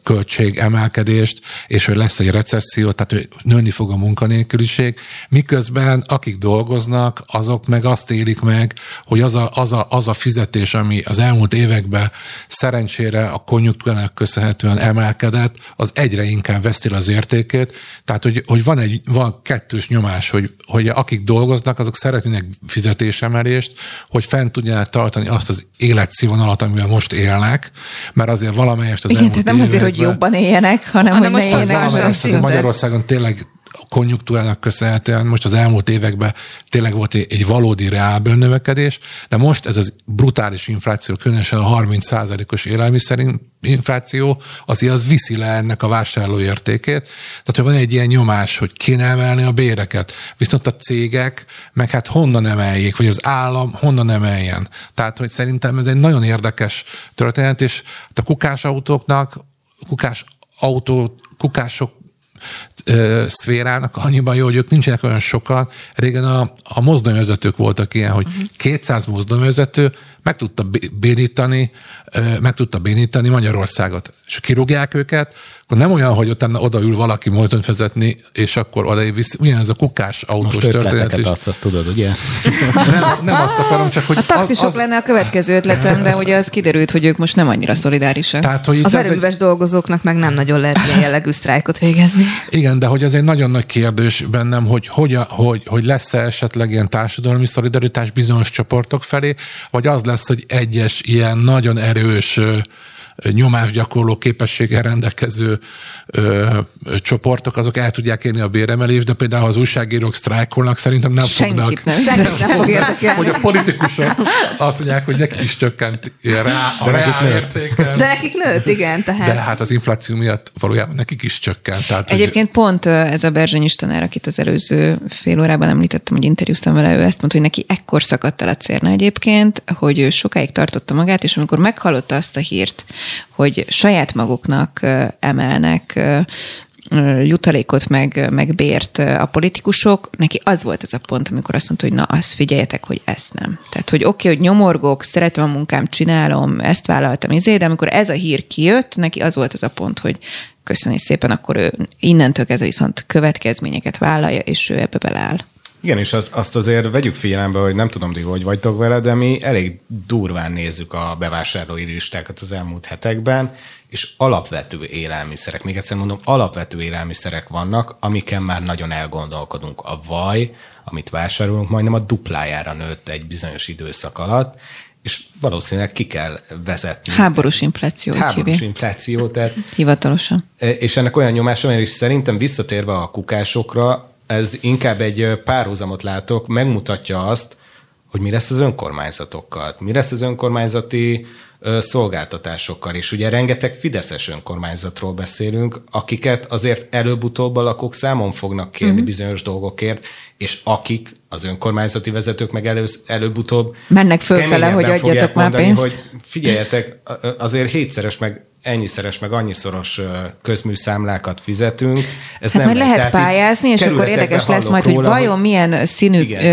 költségemelkedést, és hogy lesz egy recesszió, tehát hogy nőni fog a munkanélküliség, miközben akik dolgoznak, azok meg azt élik meg, hogy az a, az a, az a fizetés, ami az elmúlt években szerencsére a konjunktúrának köszönhetően emelkedett, az egyre inkább veszti az értékét. Tehát, hogy, hogy van egy van kettős nyomás, hogy, hogy akik dolgoznak, azok szeretnének fizetésemelést, hogy fent tudják tartani azt az életszínvonalat, amivel most élnek, mert azért valamelyest az Igen, tehát nem azért, hogy jobban éljenek, hanem, hanem hogy ne éljenek. Magyarországon tényleg konjunktúrának köszönhetően most az elmúlt években tényleg volt egy valódi reálből növekedés, de most ez az brutális infláció, különösen a 30%-os élelmiszer infláció, azért az viszi le ennek a vásárló értékét. Tehát, hogy van egy ilyen nyomás, hogy kéne emelni a béreket, viszont a cégek meg hát honnan emeljék, vagy az állam honnan emeljen. Tehát, hogy szerintem ez egy nagyon érdekes történet, és a kukás autóknak, kukás autó, kukások szférának annyiban jó, hogy ők nincsenek olyan sokan. Régen a, a mozdonyvezetők voltak ilyen, hogy 200 mhm. mozdonyvezető meg tudta bénítani, meg tudta bénítani Magyarországot. És kirúgják őket, akkor nem olyan, hogy utána odaül valaki mozdony vezetni, és akkor oda visz, ugyanez a kukás autós Most történet. Most adsz, azt tudod, ugye? nem, nem azt akarom, csak hogy... A taxisok az, az... lenne a következő ötletem, de ugye az kiderült, hogy ők most nem annyira szolidárisak. Tehát, hogy az erőműves egy... dolgozóknak meg nem nagyon lehet ilyen jellegű sztrájkot végezni. Igen, de hogy ez egy nagyon nagy kérdés bennem, hogy, hogy, hogy, hogy lesz-e esetleg ilyen társadalmi szolidaritás bizonyos csoportok felé, vagy az lesz, hogy egyes ilyen nagyon erős nyomásgyakorló képességgel rendelkező ö, csoportok, azok el tudják érni a béremelést, de például az újságírók sztrájkolnak, szerintem nem Senkit fognak. Nem. Senkit nem fog érdekelni. Hogy a politikusok azt mondják, hogy nekik is csökkent rá, a de nekik nőtt. De nekik nőtt, igen. Tehát. De hát az infláció miatt valójában nekik is csökkent. Tehát, Egyébként hogy... pont ez a Berzsenyis tanár, akit az előző fél órában említettem, hogy interjúztam vele, ő ezt mondta, hogy neki ekkor szakadt el a cérna egyébként, hogy ő sokáig tartotta magát, és amikor meghallotta azt a hírt, hogy saját maguknak emelnek jutalékot meg, meg bért a politikusok, neki az volt ez a pont, amikor azt mondta, hogy na, azt figyeljetek, hogy ezt nem. Tehát, hogy oké, okay, hogy nyomorgok, szeretem a munkám, csinálom, ezt vállaltam, izé, de amikor ez a hír kijött, neki az volt az a pont, hogy köszönjük szépen, akkor ő innentől kezdve viszont következményeket vállalja, és ő ebbe beleáll. Igen, és azt azért vegyük figyelembe, hogy nem tudom, ti hogy vagytok vele, de mi elég durván nézzük a bevásárlói listákat az elmúlt hetekben, és alapvető élelmiszerek, még egyszer mondom, alapvető élelmiszerek vannak, amiken már nagyon elgondolkodunk. A vaj, amit vásárolunk, majdnem a duplájára nőtt egy bizonyos időszak alatt, és valószínűleg ki kell vezetni. Háborús infláció. Háborús hívják. infláció. Tehát, Hivatalosan. És ennek olyan nyomása van, és szerintem visszatérve a kukásokra, ez inkább egy párhuzamot látok, megmutatja azt, hogy mi lesz az önkormányzatokkal, mi lesz az önkormányzati szolgáltatásokkal. És ugye rengeteg fideszes önkormányzatról beszélünk, akiket azért előbb-utóbb a lakók számon fognak kérni uh-huh. bizonyos dolgokért, és akik, az önkormányzati vezetők meg elő, előbb-utóbb mennek fölfele, hogy adjatok már pénzt. hogy figyeljetek, azért hétszeres meg ennyiszeres, meg annyiszoros közműszámlákat fizetünk. Ez hát nem majd lehet pályázni, és akkor érdekes lesz majd, róla, hogy vajon milyen színű Igen.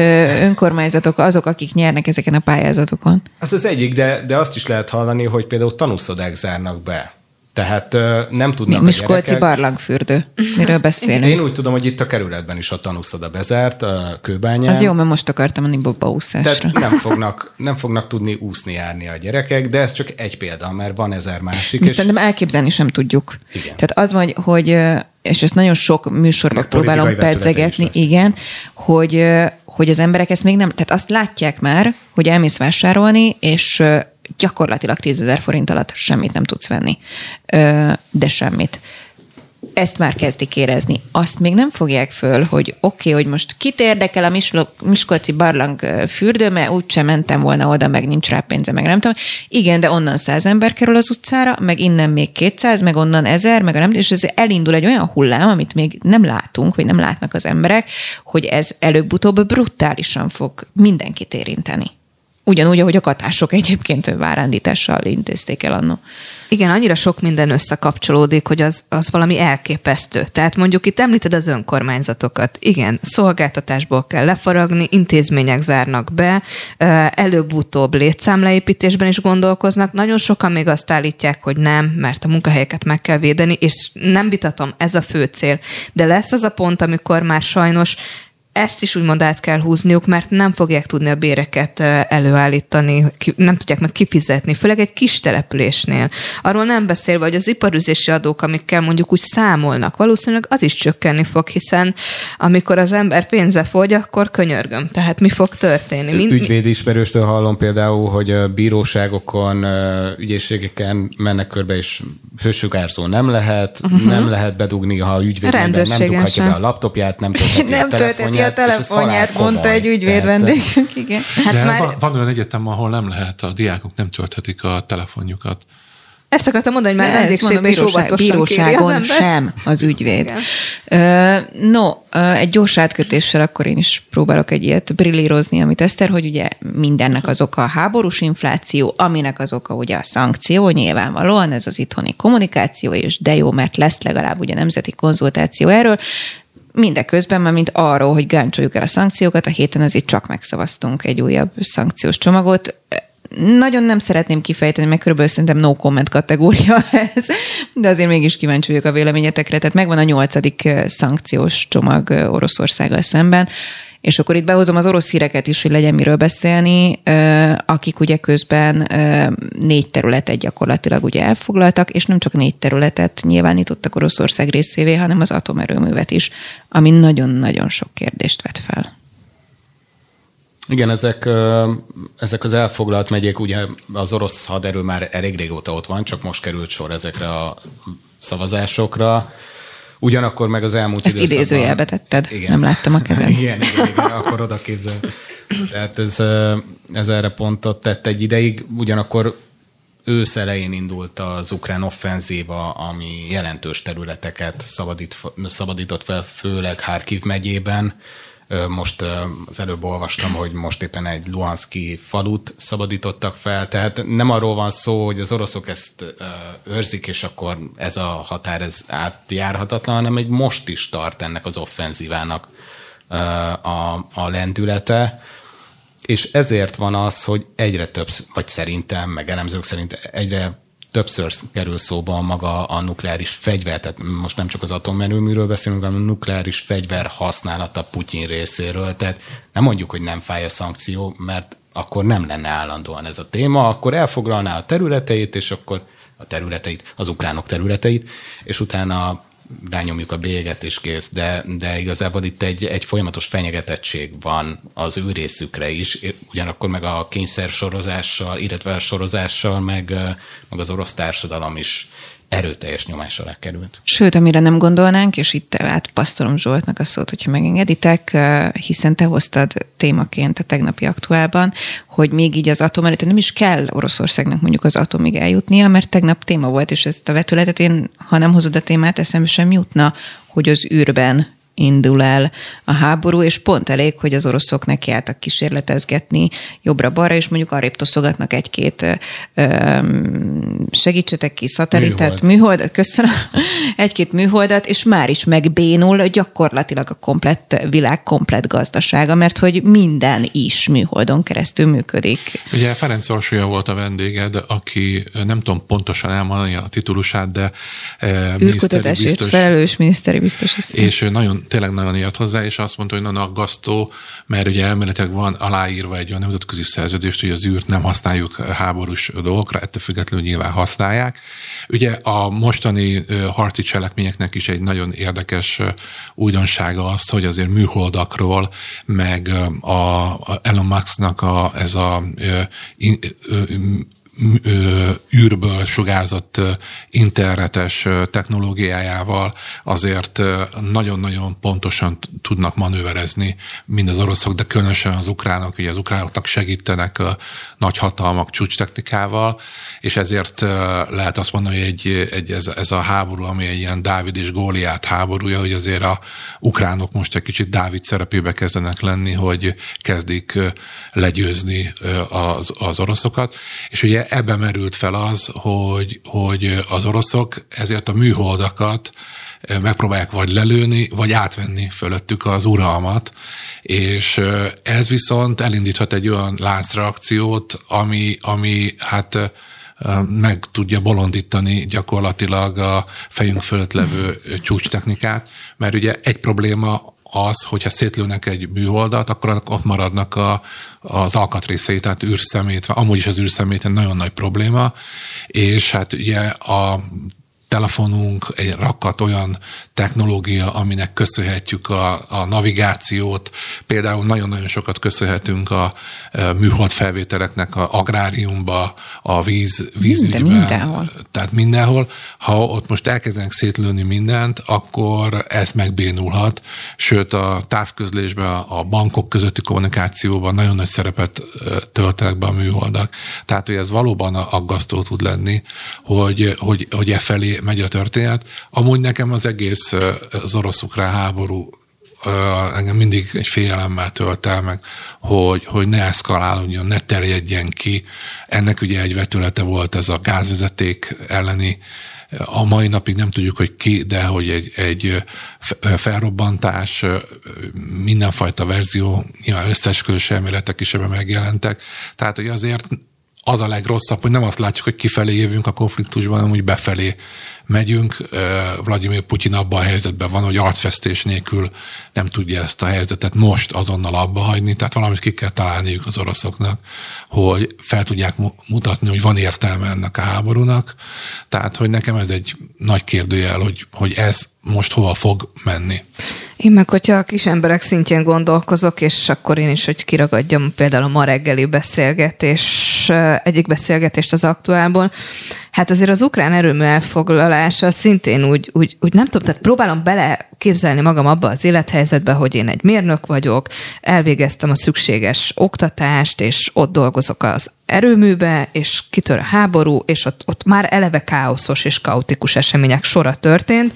önkormányzatok azok, akik nyernek ezeken a pályázatokon. Az az egyik, de, de azt is lehet hallani, hogy például tanúszodák zárnak be. Tehát nem tudnak Mi, Miskolci gyerekek... barlangfürdő. Miről beszélünk? Én úgy tudom, hogy itt a kerületben is a tanúszoda bezárt, a kőbányán. Az jó, mert most akartam menni bobba úszásra. Tehát nem fognak, nem fognak tudni úszni járni a gyerekek, de ez csak egy példa, mert van ezer másik. és... Szerintem elképzelni sem tudjuk. Igen. Tehát az vagy, hogy és ezt nagyon sok műsorban Meg próbálom pedzegetni, igen, hogy, hogy az emberek ezt még nem, tehát azt látják már, hogy elmész vásárolni, és gyakorlatilag 10 ezer forint alatt semmit nem tudsz venni. De semmit. Ezt már kezdik érezni. Azt még nem fogják föl, hogy oké, okay, hogy most kit érdekel a Miskolci barlang fürdő, mert úgysem mentem volna oda, meg nincs rá pénze, meg nem tudom. Igen, de onnan száz ember kerül az utcára, meg innen még 200, meg onnan ezer, meg nem, és ez elindul egy olyan hullám, amit még nem látunk, vagy nem látnak az emberek, hogy ez előbb-utóbb brutálisan fog mindenkit érinteni. Ugyanúgy, ahogy a katások egyébként várándítással intézték el annó. Igen, annyira sok minden összekapcsolódik, hogy az, az valami elképesztő. Tehát mondjuk itt említed az önkormányzatokat. Igen, szolgáltatásból kell lefaragni, intézmények zárnak be, előbb-utóbb létszámleépítésben is gondolkoznak. Nagyon sokan még azt állítják, hogy nem, mert a munkahelyeket meg kell védeni, és nem vitatom, ez a fő cél. De lesz az a pont, amikor már sajnos ezt is úgymond át kell húzniuk, mert nem fogják tudni a béreket előállítani, nem tudják meg kifizetni, főleg egy kis településnél. Arról nem beszélve, hogy az iparüzési adók, amikkel mondjuk úgy számolnak, valószínűleg az is csökkenni fog, hiszen amikor az ember pénze fogy, akkor könyörgöm. Tehát mi fog történni? Mind... Ügyvédi ismerőstől hallom például, hogy a bíróságokon, ügyészségeken mennek körbe, és hősugárzó nem lehet, uh-huh. nem lehet bedugni, ha a ügyvéd nem dughatja be a laptopját, nem töltheti a telefonját a telefonját, mondta egy ügyvéd vendégünk, igen. Hát De már... van, van olyan egyetem, ahol nem lehet, a diákok nem tölthetik a telefonjukat. Ezt akartam mondani, hogy már vendégségben is óvatosan Bíróságon az sem az ügyvéd. Uh, no, uh, egy gyors átkötéssel akkor én is próbálok egy ilyet brillírozni, amit Eszter, hogy ugye mindennek az oka a háborús infláció, aminek az oka ugye a szankció, nyilvánvalóan ez az itthoni kommunikáció, és de jó, mert lesz legalább ugye nemzeti konzultáció erről, Mindeközben, már mint arról, hogy gáncsoljuk el a szankciókat, a héten azért csak megszavaztunk egy újabb szankciós csomagot. Nagyon nem szeretném kifejteni, mert körülbelül szerintem no comment kategória ez, de azért mégis kíváncsi vagyok a véleményetekre. Tehát megvan a nyolcadik szankciós csomag Oroszországgal szemben, és akkor itt behozom az orosz híreket is, hogy legyen miről beszélni, akik ugye közben négy területet gyakorlatilag ugye elfoglaltak, és nem csak négy területet nyilvánítottak Oroszország részévé, hanem az atomerőművet is, ami nagyon-nagyon sok kérdést vet fel. Igen, ezek, ezek az elfoglalt megyék, ugye az orosz haderő már elég régóta ott van, csak most került sor ezekre a szavazásokra. Ugyanakkor meg az elmúlt Ezt időszakban... idézőjelbe tetted, igen. nem láttam a kezem. igen, igen, igen, akkor oda képzel. Tehát ez, ez erre pontot tett egy ideig, ugyanakkor ősz elején indult az ukrán offenzíva, ami jelentős területeket szabadít, szabadított fel, főleg Harkiv megyében, most az előbb olvastam, hogy most éppen egy Luhanszki falut szabadítottak fel, tehát nem arról van szó, hogy az oroszok ezt őrzik, és akkor ez a határ ez átjárhatatlan, hanem egy most is tart ennek az offenzívának a, a lendülete, és ezért van az, hogy egyre több, vagy szerintem, meg elemzők szerint egyre többször kerül szóba maga a nukleáris fegyver, tehát most nem csak az atomerőműről beszélünk, hanem a nukleáris fegyver használata Putyin részéről, tehát nem mondjuk, hogy nem fáj a szankció, mert akkor nem lenne állandóan ez a téma, akkor elfoglalná a területeit, és akkor a területeit, az ukránok területeit, és utána rányomjuk a bélyeget és kész, de, de igazából itt egy, egy folyamatos fenyegetettség van az ő részükre is, ugyanakkor meg a kényszer sorozással, illetve a sorozással, meg, meg az orosz társadalom is erőteljes nyomás alá került. Sőt, amire nem gondolnánk, és itt átpasztolom Zsoltnak a szót, hogyha megengeditek, hiszen te hoztad témaként a tegnapi aktuálban, hogy még így az atom előtt nem is kell Oroszországnak mondjuk az atomig eljutnia, mert tegnap téma volt, és ezt a vetületet én, ha nem hozod a témát, eszembe sem jutna, hogy az űrben indul el a háború, és pont elég, hogy az oroszok nekiálltak kísérletezgetni jobbra-balra, és mondjuk arrébb toszogatnak egy-két segítsetek ki szatellitet, műhold. műholdat, köszönöm, egy-két műholdat, és már is megbénul gyakorlatilag a komplett világ komplett gazdasága, mert hogy minden is műholdon keresztül működik. Ugye Ferenc Orsolya volt a vendéged, aki nem tudom pontosan elmondani a titulusát, de miniszteri biztos. felelős miniszteri biztos. És ő nagyon, tényleg nagyon ért hozzá, és azt mondta, hogy nagyon aggasztó, mert ugye elméletileg van aláírva egy olyan nemzetközi szerződést, hogy az űrt nem használjuk háborús dolgokra, ettől függetlenül nyilván használják. Ugye a mostani harci cselekményeknek is egy nagyon érdekes újdonsága az, hogy azért műholdakról, meg a Elon Musk-nak a, ez a űrből sugárzott internetes technológiájával azért nagyon-nagyon pontosan tudnak manőverezni mind az oroszok, de különösen az ukránok, ugye az ukránoknak segítenek a nagy hatalmak csúcstechnikával, és ezért lehet azt mondani, hogy egy, egy, ez, ez a háború, ami egy ilyen Dávid és Góliát háborúja, hogy azért a ukránok most egy kicsit Dávid szerepébe kezdenek lenni, hogy kezdik legyőzni az, az oroszokat, és ugye ebbe merült fel az, hogy, hogy az oroszok ezért a műholdakat megpróbálják vagy lelőni, vagy átvenni fölöttük az uralmat, és ez viszont elindíthat egy olyan láncreakciót, ami, ami hát meg tudja bolondítani gyakorlatilag a fejünk fölött levő csúcstechnikát, mert ugye egy probléma az, hogyha szétlőnek egy műholdat, akkor ott maradnak a, az alkatrészei, tehát űrszemét, amúgy is az űrszemét nagyon nagy probléma, és hát ugye a telefonunk egy rakat olyan technológia, aminek köszönhetjük a, a navigációt. Például nagyon-nagyon sokat köszönhetünk a, a műhold felvételeknek a agráriumba, a víz, vízügybe. Minden, mindenhol. Tehát mindenhol. Ha ott most elkezdenek szétlőni mindent, akkor ez megbénulhat. Sőt, a távközlésben, a bankok közötti kommunikációban nagyon nagy szerepet töltenek be a műholdak. Tehát, hogy ez valóban aggasztó tud lenni, hogy, hogy, hogy e felé megy a történet. Amúgy nekem az egész az orosz-ukrán háború engem mindig egy félelemmel tölt el meg, hogy, hogy ne eszkalálódjon, ne terjedjen ki. Ennek ugye egy vetülete volt ez a gázvezeték elleni a mai napig nem tudjuk, hogy ki, de hogy egy, egy felrobbantás, mindenfajta verzió, nyilván összesközös elméletek is ebben megjelentek. Tehát, hogy azért az a legrosszabb, hogy nem azt látjuk, hogy kifelé jövünk a konfliktusban, hanem úgy befelé megyünk. Vladimir Putyin abban a helyzetben van, hogy arcfesztés nélkül nem tudja ezt a helyzetet most azonnal abba hagyni, tehát valamit ki kell találniuk az oroszoknak, hogy fel tudják mutatni, hogy van értelme ennek a háborúnak. Tehát, hogy nekem ez egy nagy kérdőjel, hogy, hogy ez most hova fog menni. Én meg, hogyha a kis emberek szintjén gondolkozok, és akkor én is, hogy kiragadjam például a ma reggeli beszélgetés, egyik beszélgetést az aktuálból, hát azért az ukrán erőmű elfoglalása szintén úgy, úgy, úgy nem tudom, tehát próbálom bele képzelni magam abba az élethelyzetbe, hogy én egy mérnök vagyok, elvégeztem a szükséges oktatást, és ott dolgozok az erőműbe, és kitör a háború, és ott, ott már eleve káoszos és kaotikus események sora történt,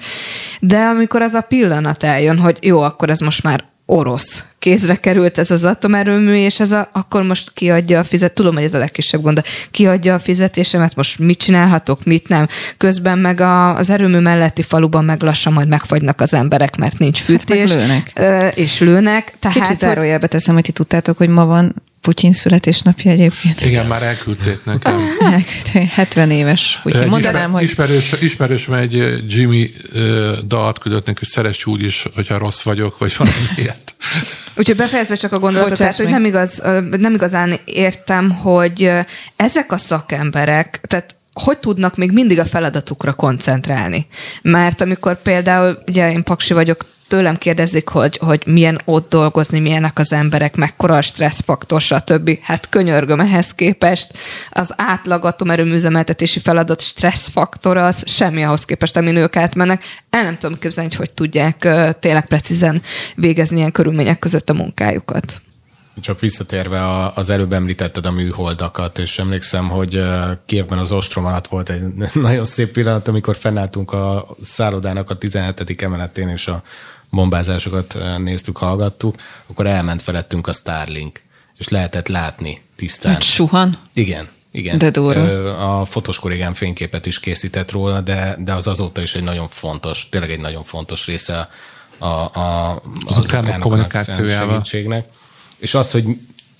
de amikor az a pillanat eljön, hogy jó, akkor ez most már orosz kézre került ez az atomerőmű, és ez a, akkor most kiadja a fizet, tudom, hogy ez a legkisebb gond, kiadja a fizetésemet, most mit csinálhatok, mit nem. Közben meg a, az erőmű melletti faluban meg lassan majd megfagynak az emberek, mert nincs fűtés. Hát lőnek. És lőnek. Tehát, Kicsit zárójelbe teszem, hogy ti tudtátok, hogy ma van Putyin születésnapja egyébként. Igen, már elküldték nekem. Elküldték, 70 éves. Úgyhogy mondanám, hogy... Ismerős, ismerős egy Jimmy uh, dalt küldött neki, hogy szeress úgy is, hogyha rossz vagyok, vagy valami ilyet. Úgyhogy befejezve csak a gondolatot, tehát, hogy nem, igaz, nem igazán értem, hogy ezek a szakemberek, tehát hogy tudnak még mindig a feladatukra koncentrálni? Mert amikor például, ugye én paksi vagyok, tőlem kérdezik, hogy, hogy milyen ott dolgozni, milyenek az emberek, mekkora a stresszfaktor, stb. Hát könyörgöm ehhez képest. Az átlag atomerőműzemeltetési feladat stresszfaktor az semmi ahhoz képest, amin ők átmennek. El nem tudom képzelni, hogy hogy tudják tényleg precízen végezni ilyen körülmények között a munkájukat. Csak visszatérve az előbb említetted a műholdakat, és emlékszem, hogy Kievben az ostrom alatt volt egy nagyon szép pillanat, amikor fennálltunk a szállodának a 17. emeletén, és a bombázásokat néztük, hallgattuk, akkor elment felettünk a Starlink, és lehetett látni tisztán. Hát suhan? Igen, igen. De durva. A fotós kollégám fényképet is készített róla, de, de az azóta is egy nagyon fontos, tényleg egy nagyon fontos része a, a, az, az ukránok kommunikációjával. Segítségnek. És az, hogy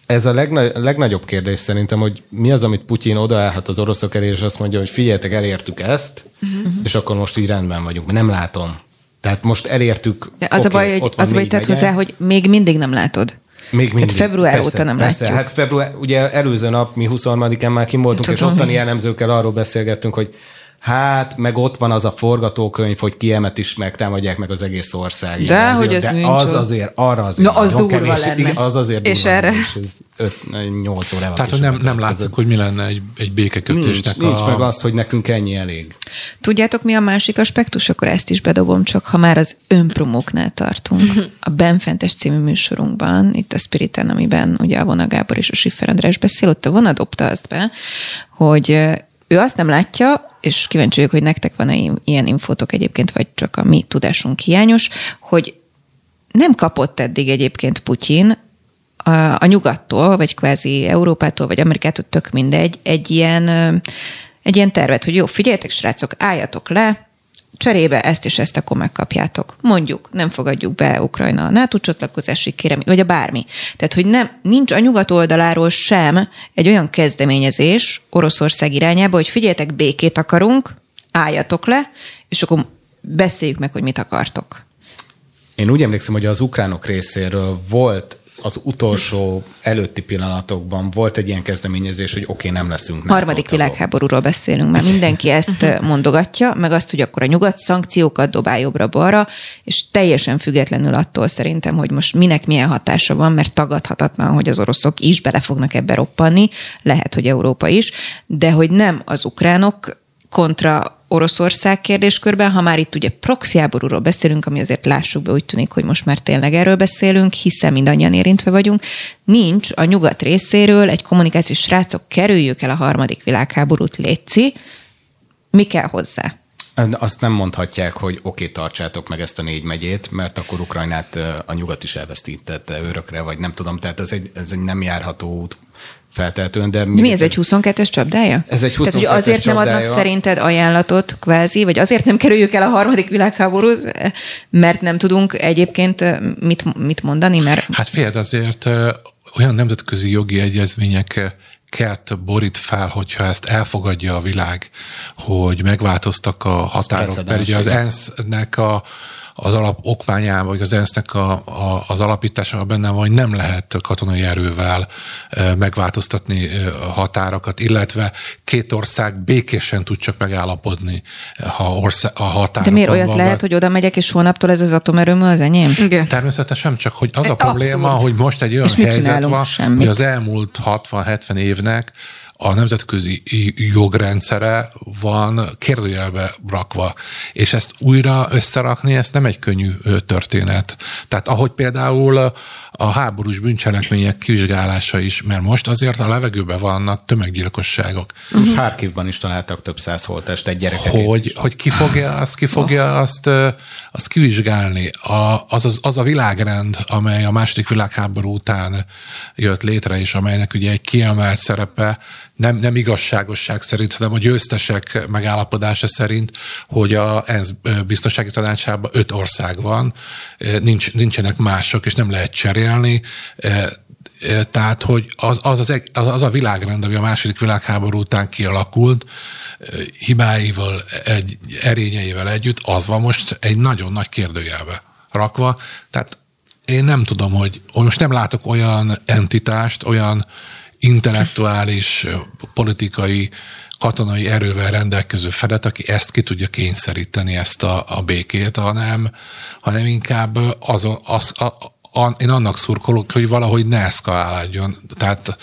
ez a legna- legnagyobb kérdés szerintem, hogy mi az, amit Putyin odaállhat az oroszok elé, és azt mondja, hogy figyeljetek, elértük ezt, uh-huh. és akkor most így rendben vagyunk. Nem látom. Tehát most elértük. De az okay, a baj, hogy, az baj tett hozzá, hogy még mindig nem látod. Még mindig. Hát február persze, óta nem persze. látjuk. Hát február, ugye előző nap, mi 23-án már kim voltunk, Tudom. és ottani elemzőkkel arról beszélgettünk, hogy Hát, meg ott van az a forgatókönyv, hogy kiemet is megtámadják meg az egész ország. De, azért, hogy ez de az azért, arra azért Na, az durva kevés, lenne. Igen, az azért és durva, erre? És ez 8 órával Tehát, hogy nem, nem látszik, hogy mi lenne egy, egy békekötésnek nincs, a... nincs meg az, hogy nekünk ennyi elég. Tudjátok, mi a másik aspektus? Akkor ezt is bedobom, csak ha már az önpromóknál tartunk. A Benfentes című műsorunkban, itt a Spiriten, amiben ugye a Vona Gábor és a Siffer András beszél, ott a Vona dobta azt be, hogy ő azt nem látja, és kíváncsi vagyok, hogy nektek van-e ilyen infótok egyébként, vagy csak a mi tudásunk hiányos, hogy nem kapott eddig egyébként Putyin a, a nyugattól, vagy kvázi Európától, vagy Amerikától, tök mindegy, egy ilyen, egy ilyen tervet, hogy jó, figyeljetek, srácok, álljatok le, cserébe ezt és ezt akkor megkapjátok. Mondjuk, nem fogadjuk be Ukrajna a NATO csatlakozási kérem, vagy a bármi. Tehát, hogy nem, nincs a nyugat oldaláról sem egy olyan kezdeményezés Oroszország irányába, hogy figyeljetek, békét akarunk, álljatok le, és akkor beszéljük meg, hogy mit akartok. Én úgy emlékszem, hogy az ukránok részéről volt az utolsó előtti pillanatokban volt egy ilyen kezdeményezés, hogy oké, okay, nem leszünk. Harmadik világháborúról beszélünk, mert mindenki ezt mondogatja, meg azt, hogy akkor a nyugat szankciókat dobál jobbra-balra, és teljesen függetlenül attól szerintem, hogy most minek milyen hatása van, mert tagadhatatlan, hogy az oroszok is bele fognak ebbe roppanni, lehet, hogy Európa is, de hogy nem az ukránok kontra Oroszország kérdéskörben, ha már itt ugye proxy háborúról beszélünk, ami azért lássuk be, úgy tűnik, hogy most már tényleg erről beszélünk, hiszen mindannyian érintve vagyunk, nincs a nyugat részéről egy kommunikációs srácok, kerüljük el a harmadik világháborút, létszi, mi kell hozzá? Azt nem mondhatják, hogy oké, okay, tartsátok meg ezt a négy megyét, mert akkor Ukrajnát a nyugat is elvesztítette örökre, vagy nem tudom, tehát ez egy, ez egy nem járható út feltehetően. De mi ez egy 22-es csapdája? Ez egy 22-es Tehát, hogy azért csapdája. nem adnak szerinted ajánlatot, kvázi, vagy azért nem kerüljük el a harmadik világháborút, mert nem tudunk egyébként mit, mit mondani? Mert... Hát fél azért olyan nemzetközi jogi egyezmények kert borít fel, hogyha ezt elfogadja a világ, hogy megváltoztak a határok. Mert ugye az ENSZ-nek a az alap okmányában, vagy az ENSZ-nek a, a, az alapításában benne van, hogy nem lehet katonai erővel megváltoztatni határokat, illetve két ország békésen tud csak megállapodni, ha ország, a határokon De miért olyat van, lehet, hogy oda megyek, és holnaptól ez az atomerőmű az enyém? Igen. Természetesen csak, hogy az a probléma, Abszolút. hogy most egy olyan helyzet van, Semmit. hogy az elmúlt 60-70 évnek a nemzetközi jogrendszere van kérdőjelbe rakva, és ezt újra összerakni, ez nem egy könnyű történet. Tehát ahogy például a háborús bűncselekmények kivizsgálása is, mert most azért a levegőben vannak tömeggyilkosságok. Uh-huh. Is találtak több száz holtest egy gyerekek. Hogy, hogy ki fogja azt, ki fogja azt, azt kivizsgálni. A, az, az, az a világrend, amely a második világháború után jött létre, és amelynek ugye egy kiemelt szerepe nem, nem igazságosság szerint, hanem a győztesek megállapodása szerint, hogy a ENSZ biztonsági tanácsában öt ország van, nincs, nincsenek mások, és nem lehet cserélni, tehát, hogy az, az, az, az, a világrend, ami a második világháború után kialakult, hibáival, egy erényeivel együtt, az van most egy nagyon nagy kérdőjelbe rakva. Tehát én nem tudom, hogy most nem látok olyan entitást, olyan intellektuális, politikai, katonai erővel rendelkező fedet, aki ezt ki tudja kényszeríteni, ezt a, a békét, hanem, hanem inkább az, az, a, a, én annak szurkolok, hogy valahogy ne eszkalálódjon. Tehát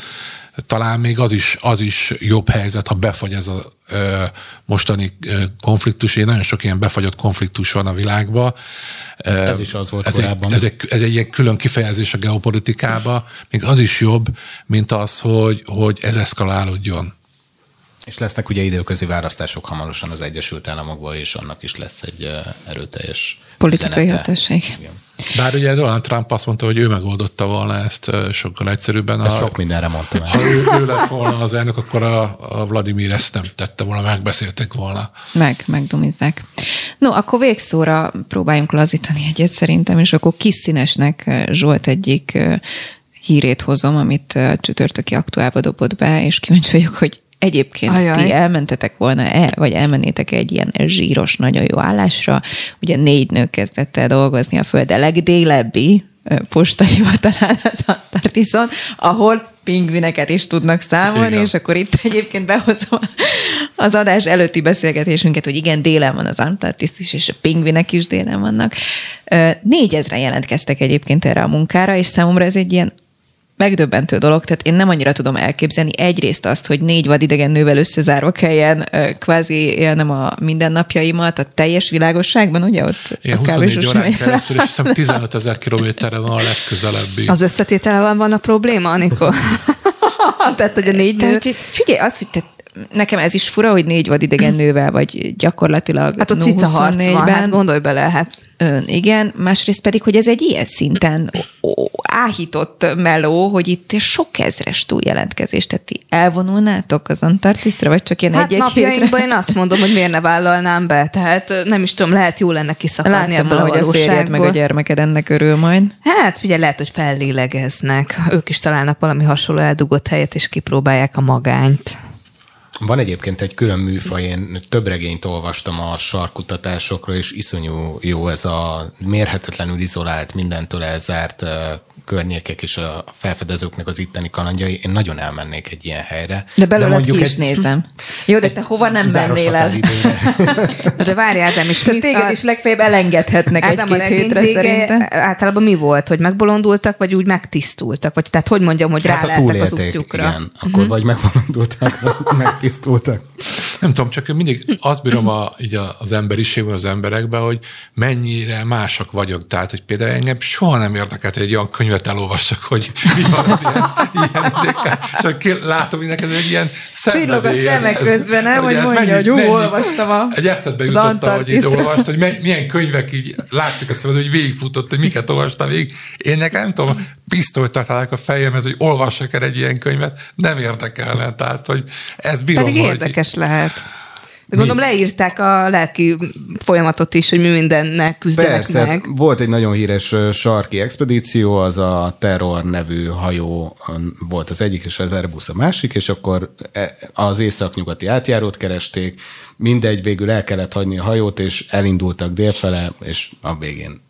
talán még az is, az is jobb helyzet, ha befagy ez a ö, mostani ö, konfliktus. Én nagyon sok ilyen befagyott konfliktus van a világban. Ez is az volt ez korábban. Egy, ez, egy, ez egy ilyen külön kifejezés a geopolitikába. Még az is jobb, mint az, hogy, hogy ez eszkalálódjon. És lesznek ugye időközi választások hamarosan az Egyesült Államokban, és annak is lesz egy erőteljes Politikai üzenete. hatásség. Igen. Bár ugye Donald Trump azt mondta, hogy ő megoldotta volna ezt sokkal egyszerűbben. Ezt Ha- sok mindenre mondtam Ha ő, ő lett volna az elnök, akkor a, a Vladimir ezt nem tette volna, megbeszéltek volna. Meg, megdumizzák. No, akkor végszóra próbáljunk lazítani egyet szerintem, és akkor kis színesnek Zsolt egyik hírét hozom, amit a csütörtöki aktuálba dobott be, és kíváncsi vagyok, hogy egyébként Ajaj. ti elmentetek volna-e, vagy elmennétek egy ilyen zsíros, nagyon jó állásra. Ugye négy nő kezdett el dolgozni a föld a legdélebbi postahivatalán az Antarktiszon, ahol pingvineket is tudnak számolni, Igen. és akkor itt egyébként behozom az adás előtti beszélgetésünket, hogy igen, délen van az Antarktisz is, és a pingvinek is délen vannak. Négyezren jelentkeztek egyébként erre a munkára, és számomra ez egy ilyen megdöbbentő dolog, tehát én nem annyira tudom elképzelni egyrészt azt, hogy négy vadidegen nővel összezárva kelljen kvázi élnem a mindennapjaimat a teljes világosságban, ugye ott Én a 24 kávésos órán keresztül, és hiszem 15 ezer kilométerre van a legközelebbi. Az összetétele van a probléma, Anikó? Tehát, hogy a négy nő... Tehát, figyelj, az, hogy te, nekem ez is fura, hogy négy vadidegen nővel, vagy gyakorlatilag Hát ott cica harc van, 24-ben. hát gondolj bele, hát Ön, igen, másrészt pedig, hogy ez egy ilyen szinten áhított meló, hogy itt sok ezres túljelentkezés. Tehát ti elvonulnátok az Antarktiszra, vagy csak ilyen Hát egy-egy napjainkban én azt mondom, hogy miért ne vállalnám be. Tehát nem is tudom, lehet jó lenne kiszakadni Látom, ebből a hogy a férjed meg a gyermeked ennek örül majd. Hát figyelj, lehet, hogy fellélegeznek. Ők is találnak valami hasonló eldugott helyet, és kipróbálják a magányt. Van egyébként egy külön műfaj, én több regényt olvastam a sarkutatásokról, és iszonyú jó ez a mérhetetlenül izolált, mindentől elzárt környékek és a felfedezőknek az itteni kalandjai. Én nagyon elmennék egy ilyen helyre. De belőled ki is nézem. Jó, de te hova nem mennél el? De várjál, Ádám, és mi, téged is legfeljebb elengedhetnek Ádám, a egy-két regény hétre vége szerintem. általában mi volt? Hogy megbolondultak, vagy úgy megtisztultak? Vagy tehát hogy mondjam, hogy Hát ráleltek az útjukra? igen. Akkor vagy megbolondultak, vagy megtisztultak. Nem tudom, csak mindig azt bírom a, így a- az emberiségben, az emberekben, hogy mennyire mások vagyok. Tehát, hogy például engem soha nem érdekelt, hogy egy olyan könyvet elolvassak, hogy mi van az ilyen, ilyen ezekkel. Akkor ki- látom, hogy neked egy ilyen Csillog a szenvedély, szeme ez- közben, nem? Hogy mondja, hogy ú, olvastam a- Egy eszedbe az jutotta, hogy Antarktiszra. olvast, hogy me- milyen könyvek így látszik a szemed, hogy végigfutott, hogy miket olvastam végig. Én nekem nem tudom, pisztolyt a fejemhez, hogy olvassak el egy ilyen könyvet, nem érdekelne. Tehát, hogy ez bírom, Pedig hogy érdekes lehet. De Gondolom leírták a lelki folyamatot is, hogy mi mindennel küzdenek Persze, meg. hát volt egy nagyon híres sarki expedíció, az a Terror nevű hajó volt az egyik, és az Airbus a másik, és akkor e- az északnyugati átjárót keresték, mindegy, végül el kellett hagyni a hajót, és elindultak délfele, és a végén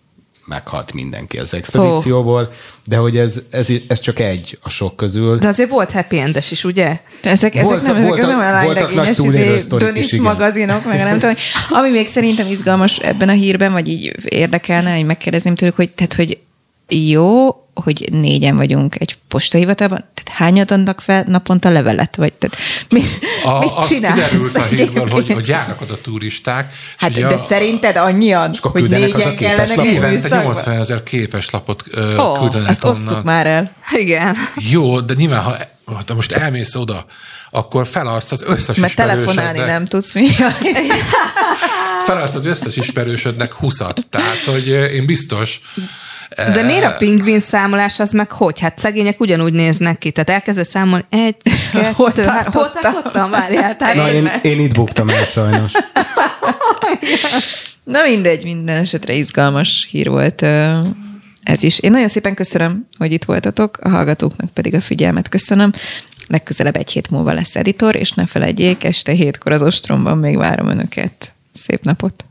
meghalt mindenki az expedícióból, de hogy ez, ez, ez csak egy a sok közül. De azért volt happy endes is, ugye? Ezek, ezek Voltak- nem, ezek voltak- nem voltak nagy túlélő izé, is, magazinok, meg nem tudom. Ami még szerintem izgalmas ebben a hírben, vagy így érdekelne, hogy megkérdezném tőlük, hogy, tehát, hogy jó, hogy négyen vagyunk egy postahivatalban, tehát hányad adnak fel naponta levelet? Vagy, tehát mi, A, mit az csinálsz? kiderült a hírből, hogy, hogy járnak oda turisták. és Hát, de a- szerinted annyian, akkor hogy négyen egy Évente műszakba? 80 ezer képeslapot ö, Ó, küldenek azt osszuk onnan. már el. Igen. Jó, de nyilván, ha ha most elmész oda, akkor feladsz az összes Mert telefonálni nem tudsz mi. feladsz az összes ismerősödnek huszat. Tehát, hogy én biztos, De miért a pingvin számolás az meg hogy? Hát szegények ugyanúgy néznek ki. Tehát elkezded számolni egy, Hol kettő, három. Hol tartottam? tartottam? Várjál. Tehát Na, én, én itt buktam el sajnos. Na mindegy, minden esetre izgalmas hír volt ez is. Én nagyon szépen köszönöm, hogy itt voltatok, a hallgatóknak pedig a figyelmet köszönöm. Legközelebb egy hét múlva lesz editor, és ne felejtjék, este hétkor az Ostromban még várom önöket. Szép napot!